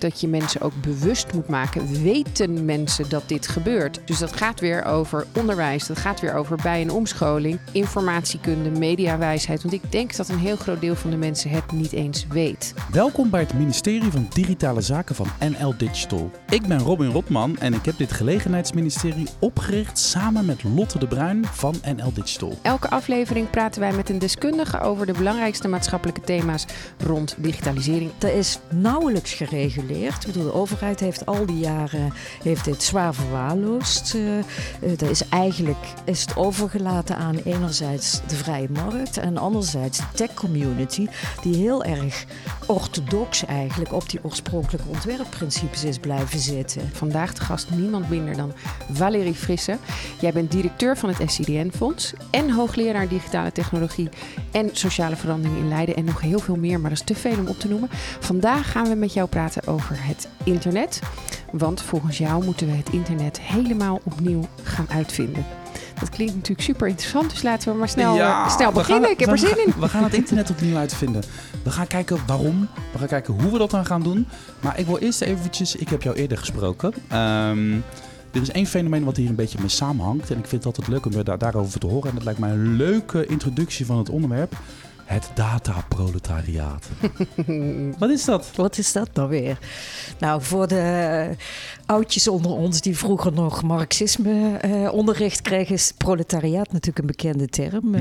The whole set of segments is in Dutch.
dat je mensen ook bewust moet maken. Weten mensen dat dit gebeurt? Dus dat gaat weer over onderwijs, dat gaat weer over bij- en omscholing, informatiekunde, mediawijsheid. Want ik denk dat een heel groot deel van de mensen het niet eens weet. Welkom bij het ministerie van Digitale Zaken van NL Digital. Ik ben Robin Rotman en ik heb dit gelegenheidsministerie opgericht samen met Lotte de Bruin van NL Digital. Elke aflevering praten wij met een deskundige over de belangrijkste maatschappelijke thema's rond digitalisering. Er is nauwelijks Ik bedoel, de overheid heeft al die jaren heeft dit zwaar verwaarloosd. Uh, er is eigenlijk is het overgelaten aan enerzijds de vrije markt en anderzijds de tech community, die heel erg orthodox eigenlijk op die oorspronkelijke ontwerpprincipes is blijven zitten. Vandaag de gast niemand minder dan Valérie Frisse. Jij bent directeur van het SCDN-fonds en hoogleraar digitale technologie en sociale verandering in Leiden en nog heel veel meer, maar dat is te veel om op te noemen. Vandaag gaan we met jou praten over het internet, want volgens jou moeten we het internet helemaal opnieuw gaan uitvinden. Dat klinkt natuurlijk super interessant, dus laten we maar snel, Ja, snel beginnen. gaan- Ik heb er zin in. We gaan het internet opnieuw uitvinden. We gaan kijken waarom. We gaan kijken hoe we dat dan gaan doen. Maar ik wil eerst eventjes... Ik heb jou eerder gesproken. Ehm, er is één fenomeen wat hier een beetje mee samenhangt. En ik vind het altijd leuk om daar, daarover te horen. En dat lijkt mij een leuke introductie van het onderwerp. Het dataproletariaat. wat is dat? Wat is dat nou weer? Nou, voor de oudjes onder ons die vroeger nog marxisme eh, onderricht kregen, is proletariaat natuurlijk een bekende term.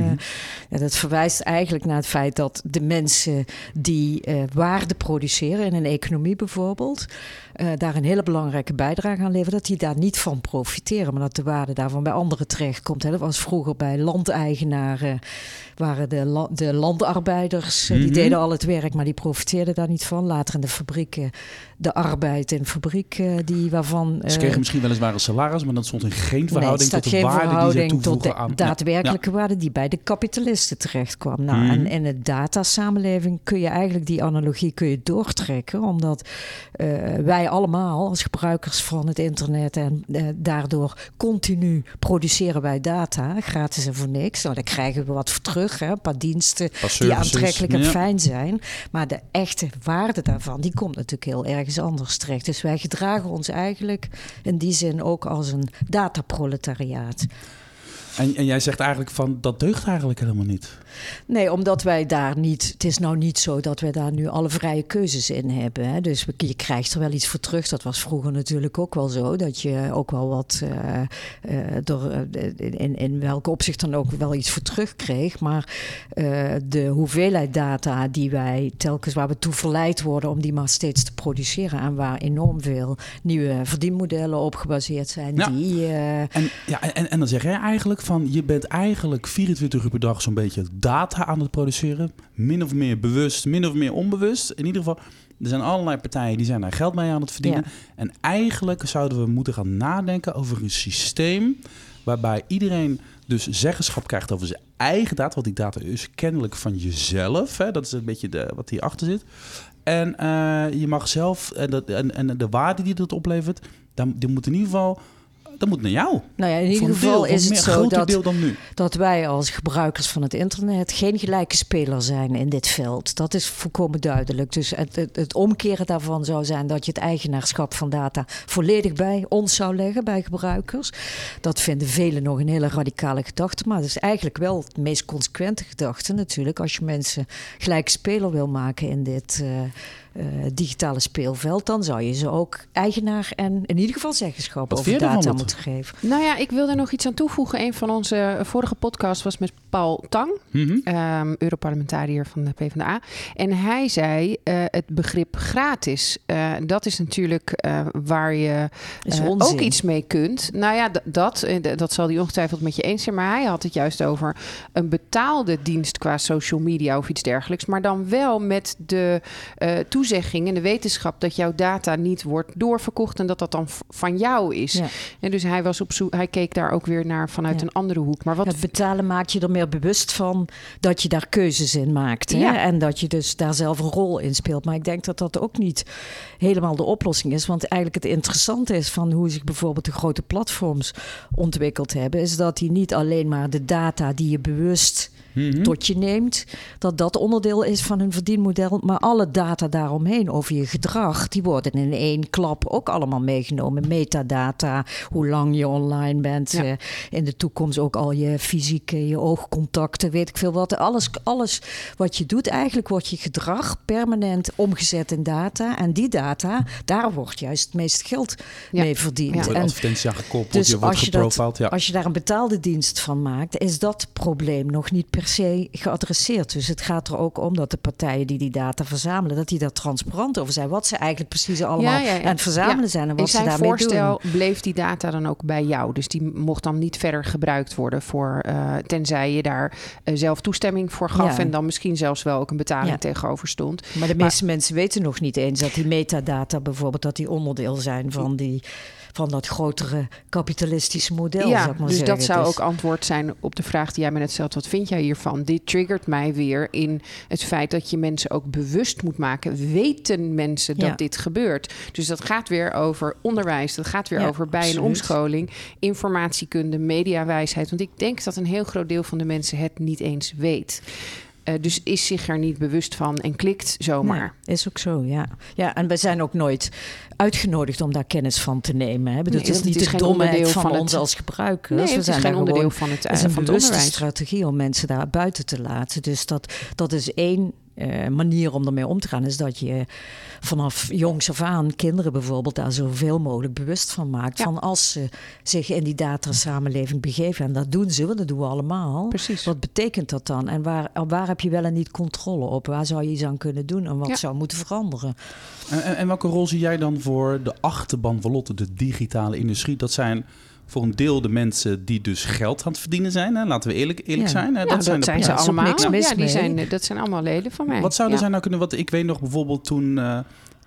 Ja, dat verwijst eigenlijk naar het feit dat de mensen die eh, waarde produceren in een economie bijvoorbeeld, eh, daar een hele belangrijke bijdrage aan leveren, dat die daar niet van profiteren, maar dat de waarde daarvan bij anderen terechtkomt. Hè. Dat was vroeger bij landeigenaren, waren de, la- de landarbeiders, eh, die Mhm. deden al het werk, maar die profiteerden daar niet van. Later in de fabrieken, de arbeid in fabrieken, die waarvan... Ze eh, kregen misschien wel eens een salaris, maar dat stond in geen verhouding tot de waarde die ze verhouding tot toevoegen de aan... daadwerkelijke waarde die bij de kapitalisten terecht kwam. Nou, Mhm. en in de datasamenleving kun je eigenlijk die analogie kun je doortrekken, omdat eh, wij allemaal als gebruikers van het internet en eh, daardoor continu produceren wij data, gratis en voor niks. Nou, daar krijgen we wat voor terug, hè, een paar diensten die aantrekkelijk en fijn zijn. Maar de echte waarde daarvan, die komt natuurlijk heel ergens anders terecht. Dus wij gedragen ons eigenlijk in die zin ook als een dataproletariaat. En, en jij zegt eigenlijk van, dat deugt eigenlijk helemaal niet. Nee, omdat wij daar niet. Het is nou niet zo dat we daar nu alle vrije keuzes in hebben. Hè. Dus je krijgt er wel iets voor terug. Dat was vroeger natuurlijk ook wel zo. Dat je ook wel wat. eh, eh, door, eh, in, in welk opzicht dan ook wel iets voor terug kreeg. Maar eh, de hoeveelheid data die wij telkens waar we toe verleid worden om die maar steeds te produceren. En waar enorm veel nieuwe verdienmodellen op gebaseerd zijn. Ja. Die. eh, En, ja, en, en dan zeg jij eigenlijk van, je bent eigenlijk 24 uur per dag zo'n beetje data aan het produceren. Min of meer bewust, min of meer onbewust. In ieder geval, er zijn allerlei partijen die zijn daar geld mee aan het verdienen. En eigenlijk zouden we moeten gaan nadenken over een systeem waarbij iedereen dus zeggenschap krijgt over zijn eigen data. Want die data is kennelijk van jezelf. Hè? Dat is een beetje de, wat hierachter zit. En eh, je mag zelf, en, dat, en, en de waarde die dat oplevert, dan, die moet in ieder geval, dat moet naar jou. nou ja, in ieder geval deel, is het zo groter dat. deel dan nu. dat wij als gebruikers van het internet geen gelijke speler zijn in dit veld. Dat is volkomen duidelijk. Dus het, het, het omkeren daarvan zou zijn dat je het eigenaarschap van data volledig bij ons zou leggen, bij gebruikers. Dat vinden velen nog een hele radicale gedachte, maar dat is eigenlijk wel het meest consequente gedachte natuurlijk. Als je mensen gelijk speler wil maken in dit eh, eh, digitale speelveld, dan zou je ze ook eigenaar en in ieder geval zeggenschap Wat over data moeten geven. Nou ja, ik wil daar nog iets aan toevoegen. Een van onze vorige podcasts was met Paul Tang. Ehm, Europarlementariër van de PvdA. En hij zei eh, het begrip gratis. eh, dat is natuurlijk eh, waar je eh, ook iets mee kunt. Nou ja, dat, eh, dat zal hij ongetwijfeld met je eens zijn. Maar hij had het juist over een betaalde dienst qua social media of iets dergelijks. Maar dan wel met de eh, toezegging en de wetenschap dat jouw data niet wordt doorverkocht en dat dat dan van jou is. Ja. En dus hij was op zoek, hij keek daar ook weer naar vanuit Ja. een andere hoek. Maar wat Het betalen maakt je er meer bewust van dat je daar keuzes in maakt. Hè? Ja. En dat je dus daar zelf een rol in speelt. Maar ik denk dat dat ook niet helemaal de oplossing is. Want eigenlijk het interessante is van hoe zich bijvoorbeeld de grote platforms ontwikkeld hebben, is dat die niet alleen maar de data die je bewust Mhm. tot je neemt, dat dat onderdeel is van hun verdienmodel, maar alle data daaromheen over je gedrag, die worden in één klap ook allemaal meegenomen. Metadata, hoe lang je online bent, Ja. eh, in de toekomst ook al je fysieke, je oogcontacten, weet ik veel wat. Alles, alles wat je doet, eigenlijk wordt je gedrag permanent omgezet in data. En die data, daar wordt juist het meeste geld Ja. mee verdiend. Ja. En advertentie aan gekoppeld, dus je wordt als je, dat, geprofiled. Als je daar een betaalde dienst van maakt, is dat probleem nog niet per se geadresseerd. Dus het gaat er ook om dat de partijen die die data verzamelen, dat die daar transparant over zijn. Wat ze eigenlijk precies allemaal Ja, ja, ja. aan het verzamelen Ja. zijn en In wat ze zijn daarmee voorstel doen. bleef die data dan ook bij jou. Dus die mocht dan niet verder gebruikt worden voor, eh, tenzij je daar eh, zelf toestemming voor gaf. Ja. En dan misschien zelfs wel ook een betaling Ja. tegenover stond. Maar de meeste mensen weten nog niet eens dat die metadata bijvoorbeeld, dat die onderdeel zijn van, die, van dat grotere kapitalistische model. zou ja, ik maar dus zeggen. dat zou Dus- ook antwoord zijn op de vraag die jij me net stelt. Wat vind jij hiervan? Dit triggert mij weer in het feit dat je mensen ook bewust moet maken. Weten mensen dat Ja. dit gebeurt? Dus dat gaat weer over onderwijs. Dat gaat weer Ja, over bij- en omscholing. Informatiekunde, mediawijsheid. Want ik denk dat een heel groot deel van de mensen het niet eens weet. Eh, dus is zich er niet bewust van en klikt zomaar. Nee, is ook zo, ja. Ja, en wij zijn ook nooit uitgenodigd om daar kennis van te nemen. Hè? Bedoel, Nee, het is niet is de geen domheid onderdeel van, van het- ons als gebruikers. Nee, We het is zijn geen daar onderdeel gewoon- van het, Het is een van bewuste strategie om mensen daar buiten te laten. Dus dat, dat is één eh, manier om ermee om te gaan. Is dat je vanaf jongs af aan kinderen bijvoorbeeld daar zoveel mogelijk bewust van maakt. Ja. Van als ze zich in die datasamenleving begeven. En dat doen ze, want dat doen we allemaal. Precies. Wat betekent dat dan? En waar, waar heb je wel en niet controle op? Waar zou je iets aan kunnen doen? En wat Ja. zou moeten veranderen? En, en, en welke rol zie jij dan voor de achterban van Lotte, de digitale industrie? Dat zijn voor een deel de mensen die dus geld aan het verdienen zijn. Hè? Laten we eerlijk, eerlijk Ja. zijn. Hè? Ja, dat zijn, ze ja, is ook allemaal. ja, die mee. zijn, dat zijn allemaal leden van mij. Wat zou er Ja. zijn nou kunnen? Wat ik weet nog bijvoorbeeld toen. eh,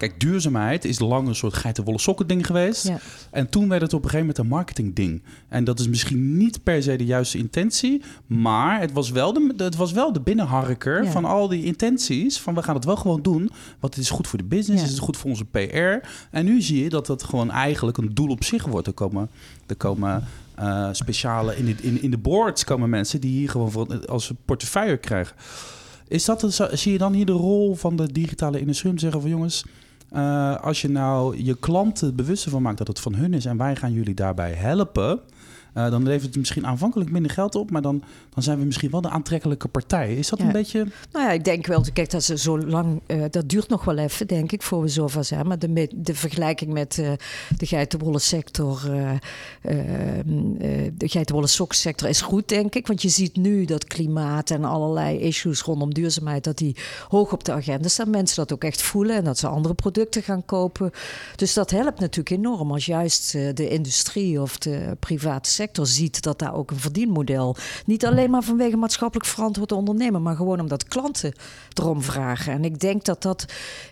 kijk, duurzaamheid is lang een soort geitenwolle sokken ding geweest. Ja. En toen werd het op een gegeven moment een marketing ding. En dat is misschien niet per se de juiste intentie. Maar het was wel de, het was wel de binnenharker Ja. van al die intenties. Van we gaan het wel gewoon doen. Want het is goed voor de business. Ja. Het is goed voor onze PR. En nu zie je dat dat gewoon eigenlijk een doel op zich wordt. Er komen, er komen eh, speciale... In de, in, in de boards komen mensen die hier gewoon voor, als portefeuille krijgen. Is dat een- zie je dan hier de rol van de digitale industrie om te zeggen van jongens, eh, als je nou je klanten bewust van maakt dat het van hun is en wij gaan jullie daarbij helpen, eh, dan levert het misschien aanvankelijk minder geld op, maar dan, dan zijn we misschien wel de aantrekkelijke partij. Is dat Ja. een beetje... Nou ja, ik denk wel, kijk, dat ze zo lang, eh, dat duurt nog wel even, denk ik, voor we zover zijn. Maar de, de vergelijking met eh, de geitenwolle sector, de geitenwolle soksector is goed, denk ik. Want je ziet nu dat klimaat en allerlei issues rondom duurzaamheid, dat die hoog op de agenda staan. Mensen dat ook echt voelen en dat ze andere producten gaan kopen. Dus dat helpt natuurlijk enorm als juist de industrie of de private sector ziet dat daar ook een verdienmodel, niet alleen maar vanwege maatschappelijk verantwoord ondernemen, maar gewoon omdat klanten erom vragen. En ik denk dat dat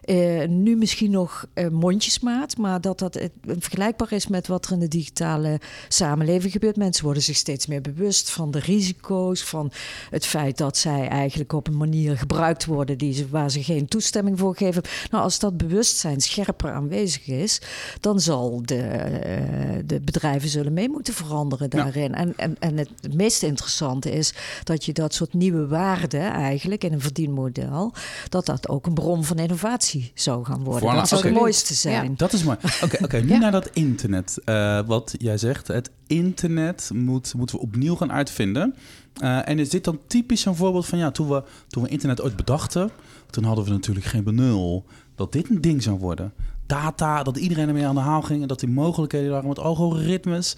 eh, nu misschien nog eh, mondjesmaat, maar dat dat eh, vergelijkbaar is met wat er in de digitale samenleving gebeurt. Mensen worden zich steeds meer bewust van de risico's, van het feit dat zij eigenlijk op een manier gebruikt worden die ze, waar ze geen toestemming voor geven. Nou, als dat bewustzijn scherper aanwezig is, dan zal de, eh, de bedrijven zullen mee moeten veranderen daarin. En, en, en het, meest interessante is dat je dat soort nieuwe waarden eigenlijk in een verdienmodel, dat dat ook een bron van innovatie zou gaan worden. Voilà, dat zou het mooiste zijn. Dat is mooi. Oké, oké. nu Ja. naar dat internet. Eh, wat jij zegt, het internet moet, moeten we opnieuw gaan uitvinden. Eh, en is dit dan typisch een voorbeeld van, ja, toen we, toen we internet ooit bedachten, toen hadden we natuurlijk geen benul dat dit een ding zou worden. Data, dat iedereen ermee aan de haal ging en dat die mogelijkheden waren met algoritmes.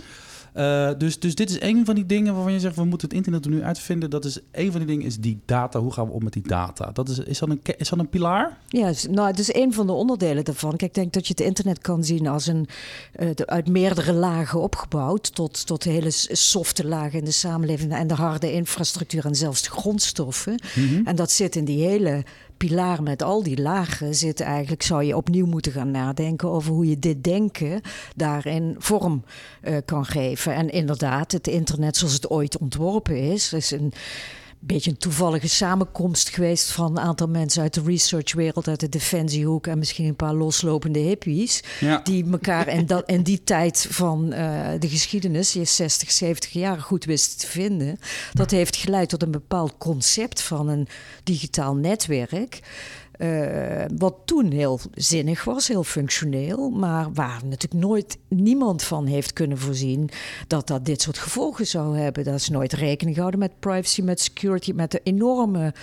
Eh, dus, dus dit is een van die dingen waarvan je zegt, we moeten het internet opnieuw uitvinden. Dat is een van die dingen, is die data. Hoe gaan we om met die data? Dat is, is, dat, een, is dat een pilaar? Ja, nou, het is een van de onderdelen daarvan. Kijk, ik denk dat je het internet kan zien als een eh, de- uit meerdere lagen opgebouwd, tot, tot hele s- softe lagen in de samenleving en de harde infrastructuur en zelfs de grondstoffen. En dat zit in die hele pilaar met al die lagen zit eigenlijk, zou je opnieuw moeten gaan nadenken over hoe je dit denken daarin vorm eh, kan geven. En inderdaad, het internet zoals het ooit ontworpen is, is een beetje een toevallige samenkomst geweest van een aantal mensen uit de researchwereld, uit de defensiehoek en misschien een paar loslopende hippies. Ja. Die elkaar in, dat, in die tijd van eh, de geschiedenis, je 60, 70 jaar, goed wisten te vinden. Dat heeft geleid tot een bepaald concept van een digitaal netwerk. Uh, wat toen heel zinnig was, heel functioneel, maar waar natuurlijk nooit niemand van heeft kunnen voorzien dat dat dit soort gevolgen zou hebben. Dat is nooit rekening gehouden met privacy, met security, met de enorme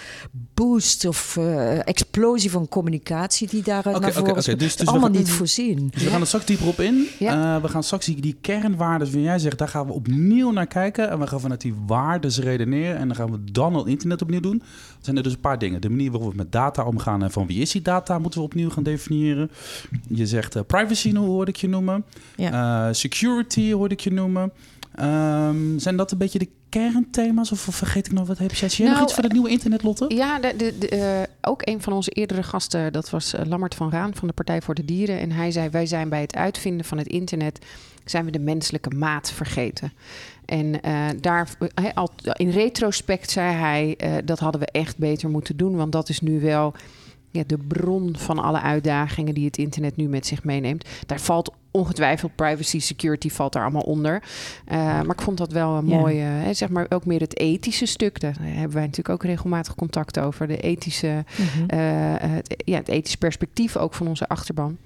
boost of uh, explosie van communicatie die daaruit okay, naar voren okay, okay. Dus, dus allemaal niet voorzien. Dus we gaan er straks dieper op in. Ja. Uh, we gaan straks die, die kernwaarden, wie jij zegt, daar gaan we opnieuw naar kijken. En we gaan vanuit die waarden redeneren. En dan gaan we dan al internet opnieuw doen. Er zijn er dus een paar dingen. De manier waarop we met data omgaan en van wie is die data, moeten we opnieuw gaan definiëren. Je zegt uh, privacy, hoorde ik je noemen. Ja. Uh, security hoorde ik je noemen. Um, zijn dat een beetje de kernthema's? Of vergeet ik nog wat? Heb jij nou, nog iets voor het nieuwe internet, Lotte? Ja, de, de, uh, ook een van onze eerdere gasten, dat was Lammert van Raan van de Partij voor de Dieren. En hij zei, wij zijn bij het uitvinden van het internet, zijn we de menselijke maat vergeten. En uh, daar, al, in retrospect zei hij, dat hadden we echt beter moeten doen. Want dat is nu wel ja, de bron van alle uitdagingen die het internet nu met zich meeneemt. Daar valt ongetwijfeld privacy, security valt daar allemaal onder. Uh, maar ik vond dat wel een mooie, hè, zeg maar ook meer het ethische stuk. Daar hebben wij natuurlijk ook regelmatig contact over. De ethische, mm-hmm. uh, het, ja, het ethische perspectief ook van onze achterban.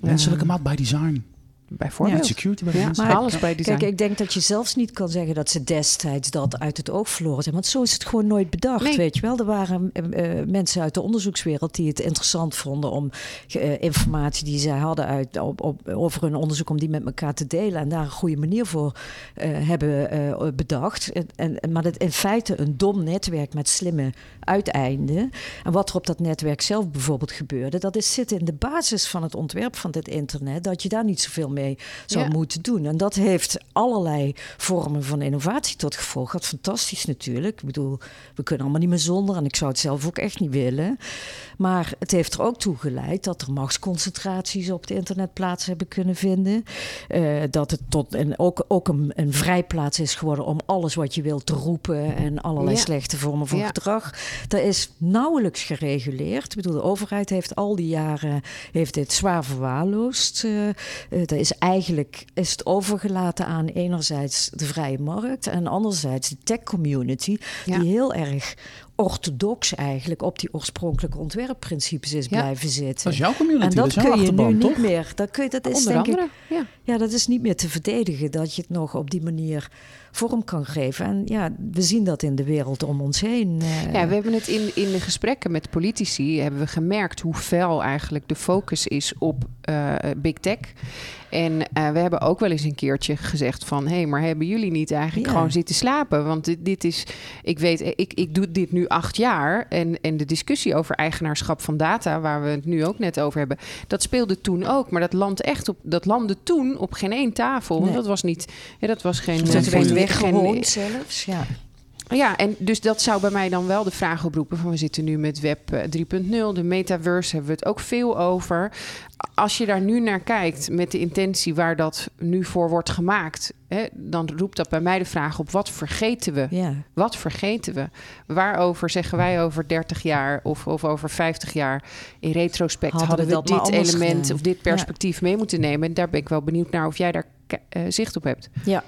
Menselijke maat bij design. Bijvoorbeeld. Ja, security bij ja, maar alles bij design. Kijk, ik denk dat je zelfs niet kan zeggen dat ze destijds dat uit het oog verloren zijn. Want zo is het gewoon nooit bedacht, weet je wel. Er waren uh, mensen uit de onderzoekswereld die het interessant vonden om uh, informatie die zij hadden uit, op, op, over hun onderzoek, om die met elkaar te delen. En daar een goede manier voor uh, hebben bedacht. En, en, maar dat in feite een dom netwerk met slimme uiteinden. En wat er op dat netwerk zelf bijvoorbeeld gebeurde, dat is zit in de basis van het ontwerp van dit internet. Dat je daar niet zoveel mee zou moeten doen. En dat heeft allerlei vormen van innovatie tot gevolg. Wat fantastisch natuurlijk. Ik bedoel, we kunnen allemaal niet meer zonder. En ik zou het zelf ook echt niet willen. Maar het heeft er ook toe geleid dat er machtsconcentraties op het internet plaats hebben kunnen vinden. Uh, dat het tot en ook, ook een, een vrijplaats is geworden om alles wat je wilt te roepen en allerlei slechte vormen van gedrag. Dat is nauwelijks gereguleerd. Ik bedoel, de overheid heeft al die jaren heeft dit zwaar verwaarloosd. Uh, uh, dat is eigenlijk is het overgelaten aan enerzijds de vrije markt en anderzijds de tech community, die heel erg orthodox eigenlijk op die oorspronkelijke ontwerpprincipes is blijven zitten. Dat is jouw community, en dat, dat kun je nu niet meer. Dat, kun je, dat is Onder denk andere, ik, ja. ja, dat is niet meer te verdedigen dat je het nog op die manier vorm kan geven. En ja, we zien dat in de wereld om ons heen. Uh. Ja, we hebben het in, in de gesprekken met politici hebben we gemerkt hoe fel eigenlijk de focus is op uh, big tech. En uh, we hebben ook wel eens een keertje gezegd van... hé, hey, maar hebben jullie niet eigenlijk ja. gewoon zitten slapen? Want dit, dit, is... Ik weet, ik, ik doe dit nu acht jaar... En, en de discussie over eigenaarschap van data... waar we het nu ook net over hebben... dat speelde toen ook. Maar dat land echt op... dat landde toen op geen één tafel. Nee. Dat was niet... Ja, dat was geen... Dat werd weggehoond zelfs, ja. Ja, en dus dat zou bij mij dan wel de vraag oproepen van we zitten nu met web 3.0, de metaverse hebben we het ook veel over. Als je daar nu naar kijkt met de intentie waar dat nu voor wordt gemaakt, hè, dan roept dat bij mij de vraag op wat vergeten we? Ja. Wat vergeten we? Waarover zeggen wij over 30 jaar of, of over 50 jaar in retrospect hadden, hadden we, we dit element gedaan. of dit perspectief ja. mee moeten nemen? En daar ben ik wel benieuwd naar of jij daar uh, zicht op hebt. Ja,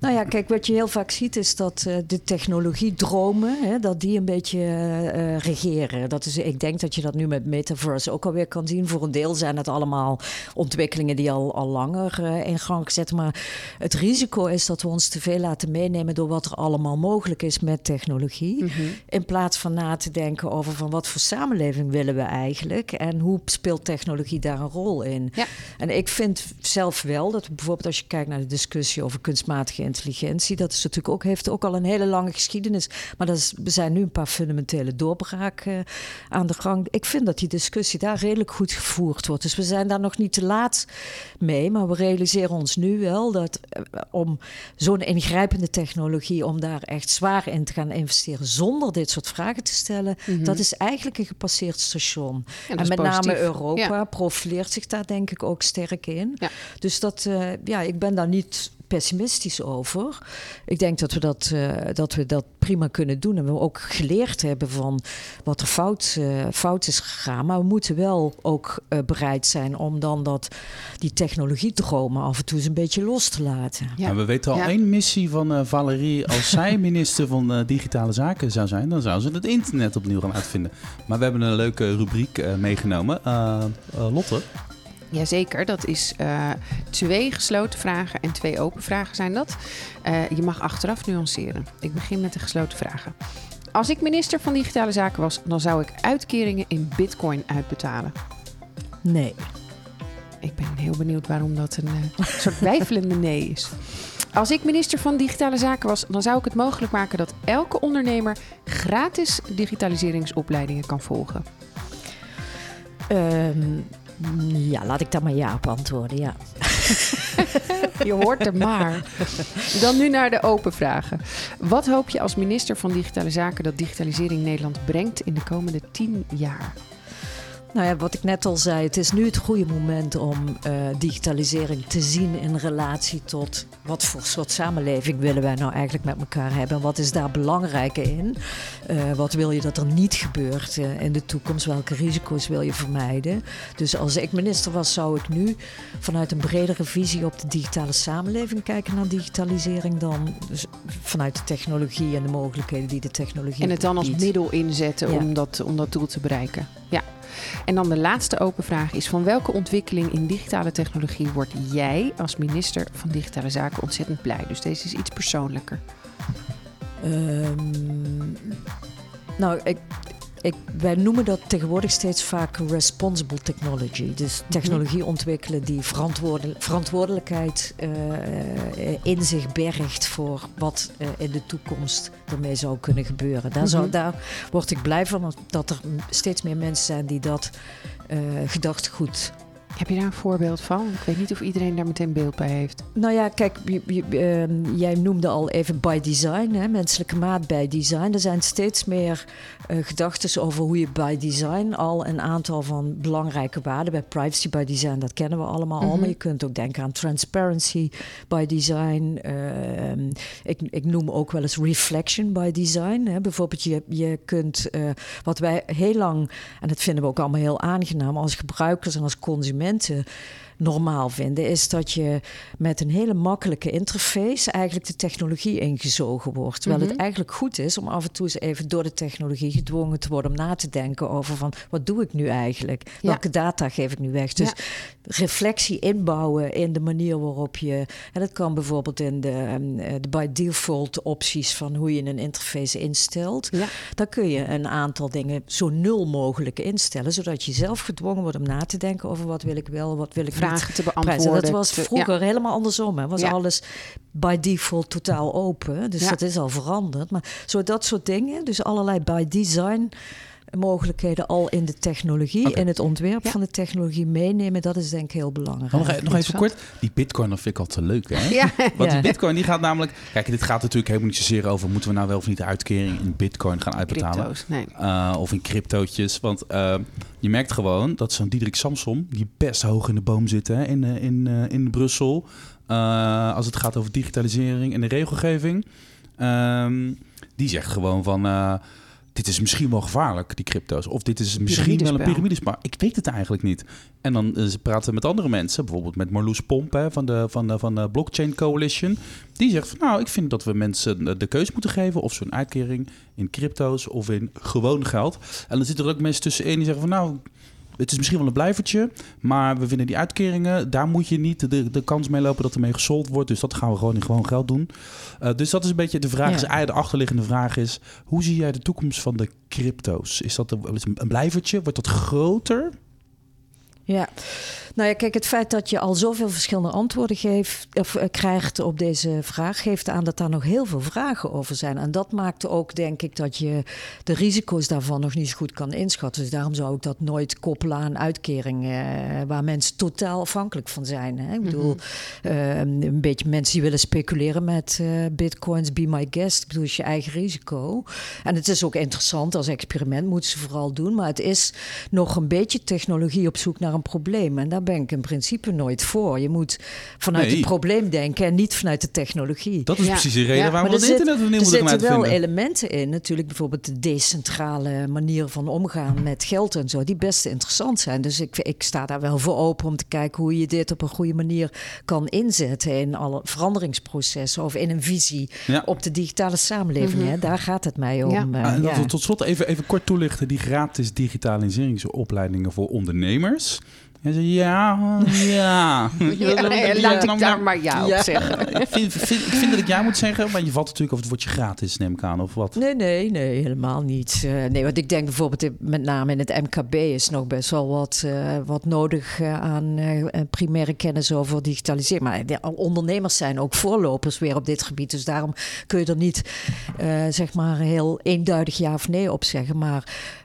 nou ja, kijk, wat je heel vaak ziet is dat uh, de technologiedromen, hè, dat die een beetje uh, regeren. Dat is, ik denk dat je dat nu met metaverse ook alweer kan zien. Voor een deel zijn het allemaal ontwikkelingen die al, al langer in gang gezet. Maar het risico is dat we ons te veel laten meenemen door wat er allemaal mogelijk is met technologie. Mm-hmm. In plaats van na te denken over van wat voor samenleving willen we eigenlijk en hoe speelt technologie daar een rol in. Ja. En ik vind zelf wel dat bijvoorbeeld als je kijkt naar de discussie over kunstmatige intelligentie, dat is natuurlijk ook, heeft ook al een hele lange geschiedenis. Maar dat is, we zijn nu een paar fundamentele doorbraken uh, aan de gang. Ik vind dat die discussie daar redelijk goed gevoerd wordt. Dus we zijn daar nog niet te laat mee. Maar we realiseren ons nu wel dat uh, om zo'n ingrijpende technologie, om daar echt zwaar in te gaan investeren zonder dit soort vragen te stellen, mm-hmm. dat is eigenlijk een gepasseerd station. En, en met positief. name Europa ja. profileert zich daar denk ik ook sterk in. Ja. Dus dat, uh, ja, ik ben daar niet pessimistisch over. Ik denk dat we dat, uh, dat we dat prima kunnen doen. En we ook geleerd hebben van wat er fout, uh, fout is gegaan. Maar we moeten wel ook uh, bereid zijn om dan dat, die technologiedromen af en toe eens een beetje los te laten. Ja. En we weten al ja. één missie van Valerie. Als zij minister van Digitale Zaken zou zijn, dan zou ze het internet opnieuw gaan uitvinden. Maar we hebben een leuke rubriek meegenomen. Lotte? Jazeker, dat is uh, twee gesloten vragen en twee open vragen zijn dat. Uh, je mag achteraf nuanceren. Ik begin met de gesloten vragen. Als ik minister van Digitale Zaken was, dan zou ik uitkeringen in bitcoin uitbetalen. Nee. Ik ben heel benieuwd waarom dat een uh, soort wijfelende nee is. Als ik minister van Digitale Zaken was, dan zou ik het mogelijk maken dat elke ondernemer gratis digitaliseringsopleidingen kan volgen. Um, ja, laat ik dan maar ja op antwoorden, ja. je hoort er maar. Dan nu naar de open vragen. Wat hoop je als minister van Digitale Zaken dat digitalisering Nederland brengt in de komende tien jaar? Nou ja, wat ik net al zei, het is nu het goede moment om uh, digitalisering te zien in relatie tot wat voor soort samenleving willen wij nou eigenlijk met elkaar hebben en wat is daar belangrijk in? Uh, wat wil je dat er niet gebeurt uh, in de toekomst? Welke risico's wil je vermijden? Dus als ik minister was, zou ik nu vanuit een bredere visie op de digitale samenleving kijken naar digitalisering dan dus vanuit de technologie en de mogelijkheden die de technologie En het dan als middel inzetten ja. om, dat, om dat doel te bereiken. Ja. En dan de laatste open vraag is: van welke ontwikkeling in digitale technologie word jij als minister van Digitale Zaken ontzettend blij? Dus deze is iets persoonlijker. Um, nou, ik, ik, wij noemen dat tegenwoordig steeds vaak responsible technology. Dus technologie ontwikkelen die verantwoordelijkheid uh, in zich bergt voor wat uh, in de toekomst ermee zou kunnen gebeuren. Daar, zou, daar word ik blij van dat er steeds meer mensen zijn die dat uh, gedachtegoed heb je daar een voorbeeld van? Ik weet niet of iedereen daar meteen beeld bij heeft. Nou ja, kijk, je, je, uh, jij noemde al even by design, hè, menselijke maat bij design. Er zijn steeds meer uh, gedachten over hoe je by design al een aantal van belangrijke waarden bij privacy by design, dat kennen we allemaal mm -hmm. al. Maar je kunt ook denken aan transparency by design. Uh, ik, ik, noem ook wel eens reflection by design. Hè. Bijvoorbeeld, je, je kunt eh, wat wij heel lang, en dat vinden we ook allemaal heel aangenaam als gebruikers en als consumenten mensen normaal vinden, is dat je met een hele makkelijke interface eigenlijk de technologie ingezogen wordt. Terwijl mm -hmm. het eigenlijk goed is om af en toe eens even door de technologie gedwongen te worden om na te denken over van wat doe ik nu eigenlijk? Ja. Welke data geef ik nu weg? Dus ja. reflectie inbouwen in de manier waarop je, en dat kan bijvoorbeeld in de, de by default opties van hoe je een interface instelt. Ja. Dan kun je een aantal dingen zo nul mogelijk instellen, zodat je zelf gedwongen wordt om na te denken over wat wil ik wel, wat wil ik Vragen te beantwoorden. Dat was vroeger ja. helemaal andersom. Hè. Was ja. alles by default totaal open. Dus ja. dat is al veranderd. Maar zo dat soort dingen, dus allerlei by design mogelijkheden al in de technologie, okay. in het ontwerp ja. van de technologie meenemen, dat is denk ik heel belangrijk. Nog, nog even kort, die bitcoin dat vind ik altijd leuk hè? Ja. Want die bitcoin die gaat namelijk, kijk dit gaat natuurlijk helemaal niet zozeer over moeten we nou wel of niet de uitkering in bitcoin gaan uitbetalen. Nee. Uh, of in cryptootjes, want uh, je merkt gewoon dat zo'n Diederik Samsom, die best hoog in de boom zit hè, in, in, uh, in Brussel, uh, als het gaat over digitalisering en de regelgeving, um, die zegt gewoon van uh, dit is misschien wel gevaarlijk, die crypto's. Of dit is misschien wel een piramidespel. Ik weet het eigenlijk niet. En dan uh, ze praten met andere mensen, bijvoorbeeld met Marloes Pomp hè, van, de, van, de, van de Blockchain Coalition. Die zegt van nou, ik vind dat we mensen de keuze moeten geven of zo'n uitkering in crypto's of in gewoon geld. En dan zitten er ook mensen tussenin die zeggen van nou, het is misschien wel een blijvertje, maar we vinden die uitkeringen, daar moet je niet de, de kans mee lopen dat er mee gesold wordt. Dus dat gaan we gewoon in gewoon geld doen. Uh, dus dat is een beetje de vraag. Ja. Is, de achterliggende vraag is: hoe zie jij de toekomst van de crypto's? Is dat een, een blijvertje? Wordt dat groter? Ja, nou ja, kijk, het feit dat je al zoveel verschillende antwoorden geeft, of, uh, krijgt op deze vraag, geeft aan dat daar nog heel veel vragen over zijn. En dat maakt ook, denk ik, dat je de risico's daarvan nog niet zo goed kan inschatten. Dus daarom zou ik dat nooit koppelen aan uitkeringen uh, waar mensen totaal afhankelijk van zijn. Hè? Ik bedoel, -hmm. uh, een beetje mensen die willen speculeren met bitcoins, be my guest. Ik bedoel, is je eigen risico. En het is ook interessant als experiment, moeten ze vooral doen. Maar het is nog een beetje technologie op zoek naar een probleem. En daar daar ben ik in principe nooit voor. Je moet vanuit Nee. het probleem denken en niet vanuit de technologie. Dat is Ja. precies de reden Ja, waarom Maar we er het zit- internet opnieuw er moeten gaan zitten wel elementen in, natuurlijk bijvoorbeeld de decentrale manier van omgaan met geld en zo, die best interessant zijn. Dus ik, ik sta daar wel voor open om te kijken hoe je dit op een goede manier kan inzetten in alle veranderingsprocessen of in een visie Ja. op de digitale samenleving. hè. Daar gaat het mij om. Ja. Ah, en dat ja. we tot slot even, even kort toelichten die gratis digitaliseringsopleidingen voor ondernemers. En ze, ja, ja. Ja, laat ik daar maar ja op zeggen. Ik vind, vind- ik vind dat ik ja moet zeggen, maar je valt natuurlijk over het woordje gratis, neem ik aan, of wat? Nee, nee, nee, helemaal niet. Eh, nee, want ik denk bijvoorbeeld met name in het MKB is nog best wel wat, eh, wat nodig eh, aan primaire kennis over digitalisering. Maar de ondernemers zijn ook voorlopers weer op dit gebied. Dus daarom kun je er niet zeg maar heel eenduidig ja of nee op zeggen. Maar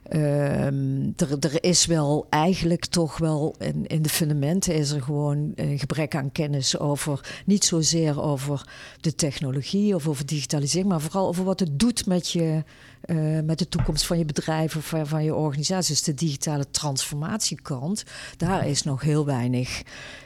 er, er is wel eigenlijk toch wel in, in de fundamenten is er gewoon een gebrek aan kennis over niet zozeer over de technologie of over digitalisering, maar vooral over wat het doet met je. Eh, met de toekomst van je bedrijf of van, je organisatie. Dus de digitale transformatiekant, daar is nog heel weinig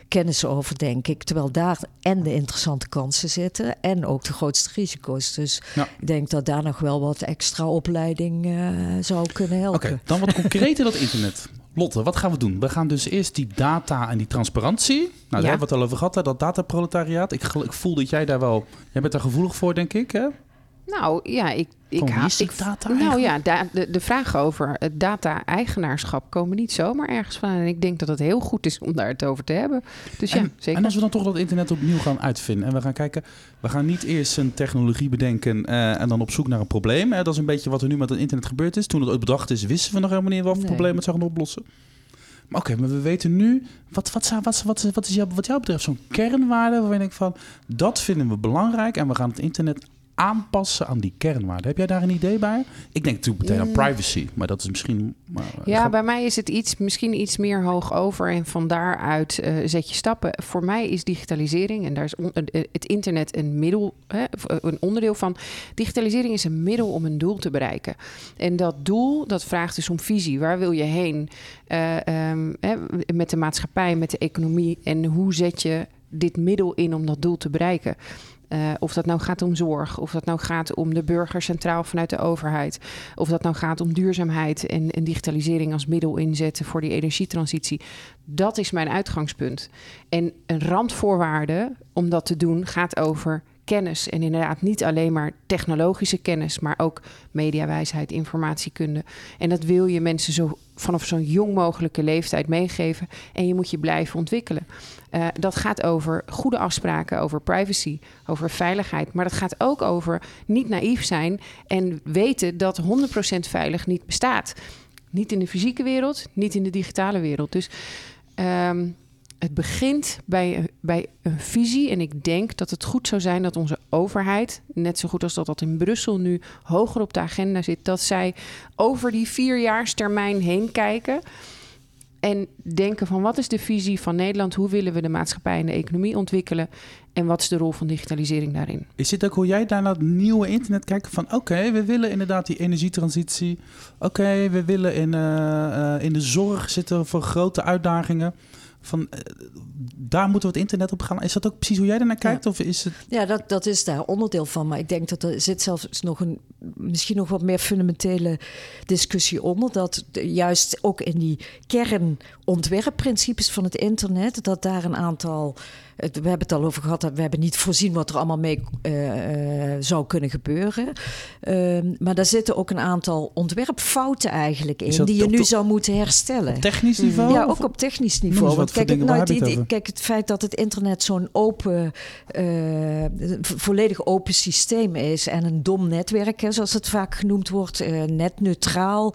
kennis over, denk ik. Terwijl daar en de interessante kansen zitten en ook de grootste risico's. Dus Ja. ik denk dat daar nog wel wat extra opleiding eh, zou kunnen Oké, helpen. dan wat concreter dat internet. Lotte, wat gaan we doen? We gaan dus eerst die data en die transparantie. Nou, daar hebben we het al over gehad, hè, dat dataproletariaat. Ik, ik voel dat jij daar wel... Jij bent daar gevoelig voor, denk ik, hè? Nou ja, ik, ik die ik- data Nou ja, da- de, de vragen over het data-eigenaarschap komen niet zomaar ergens van. En ik denk dat het heel goed is om daar het over te hebben. Dus ja, en, zeker. en als we dan toch dat internet opnieuw gaan uitvinden en we gaan kijken, we gaan niet eerst een technologie bedenken eh, en dan op zoek naar een probleem. Dat is een beetje wat er nu met het internet gebeurd is. Toen het ooit bedacht is, wisten we nog helemaal niet wat voor Nee. probleem het zou gaan oplossen. Maar oké, maar we weten nu, wat, wat, wat, wat, wat is jou, wat jou betreft zo'n kernwaarde waarvan je denkt van, dat vinden we belangrijk en we gaan het internet aanpassen aan die kernwaarden. Heb jij daar een idee bij? Ik denk natuurlijk meteen aan Mm. privacy, maar dat is misschien... Maar, eh, Ja, bij mij is het iets, misschien iets meer hoog over en van daaruit eh, zet je stappen. Voor mij is digitalisering, en daar is on- eh, het internet een middel, hè, een onderdeel van. Digitalisering is een middel om een doel te bereiken. En dat doel, dat vraagt dus om visie. Waar wil je heen Eh, ehm, hè, met de maatschappij, met de economie en hoe zet je dit middel in om dat doel te bereiken? Eh, of dat nou gaat om zorg, of dat nou gaat om de burger centraal vanuit de overheid, of dat nou gaat om duurzaamheid en, en digitalisering als middel inzetten voor die energietransitie. Dat is mijn uitgangspunt. En een randvoorwaarde om dat te doen gaat over kennis. En inderdaad niet alleen maar technologische kennis, maar ook mediawijsheid, informatiekunde. En dat wil je mensen zo vanaf zo'n jong mogelijke leeftijd meegeven. En je moet je blijven ontwikkelen. Eh, dat gaat over goede afspraken, over privacy, over veiligheid. Maar dat gaat ook over niet naïef zijn en weten dat 100% veilig niet bestaat. Niet in de fysieke wereld, niet in de digitale wereld. Dus ehm, het begint bij, bij een visie. En ik denk dat het goed zou zijn dat onze overheid, net zo goed als dat dat in Brussel nu hoger op de agenda zit, dat zij over die vierjaarstermijn heen kijken. En denken van wat is de visie van Nederland? Hoe willen we de maatschappij en de economie ontwikkelen? En wat is de rol van digitalisering daarin? Is dit ook hoe jij daar naar het nieuwe internet kijkt? Van oké, we willen inderdaad die energietransitie. Oké, we willen in, eh, eh, in de zorg zitten voor grote uitdagingen. Van, eh, daar moeten we het internet op gaan. Is dat ook precies hoe jij daarnaar kijkt? Of is het... Ja, dat, dat is daar onderdeel van. Maar ik denk dat er zit zelfs nog een misschien nog wat meer fundamentele discussie onder. Dat juist ook in die kernontwerpprincipes van het internet, dat daar een aantal. Het- We hebben het al over gehad, dat we hebben niet voorzien wat er allemaal mee eh, eh, zou kunnen gebeuren. Ehm, maar daar zitten ook een aantal ontwerpfouten eigenlijk in, die je nu zou moeten herstellen. Op technisch niveau? Ja, ook op technisch niveau. Want kijk, nou, die- het die- kijk, het feit dat het internet zo'n open, eh, vo- volledig open systeem is en een dom netwerk, hè, zoals het vaak genoemd wordt, netneutraal.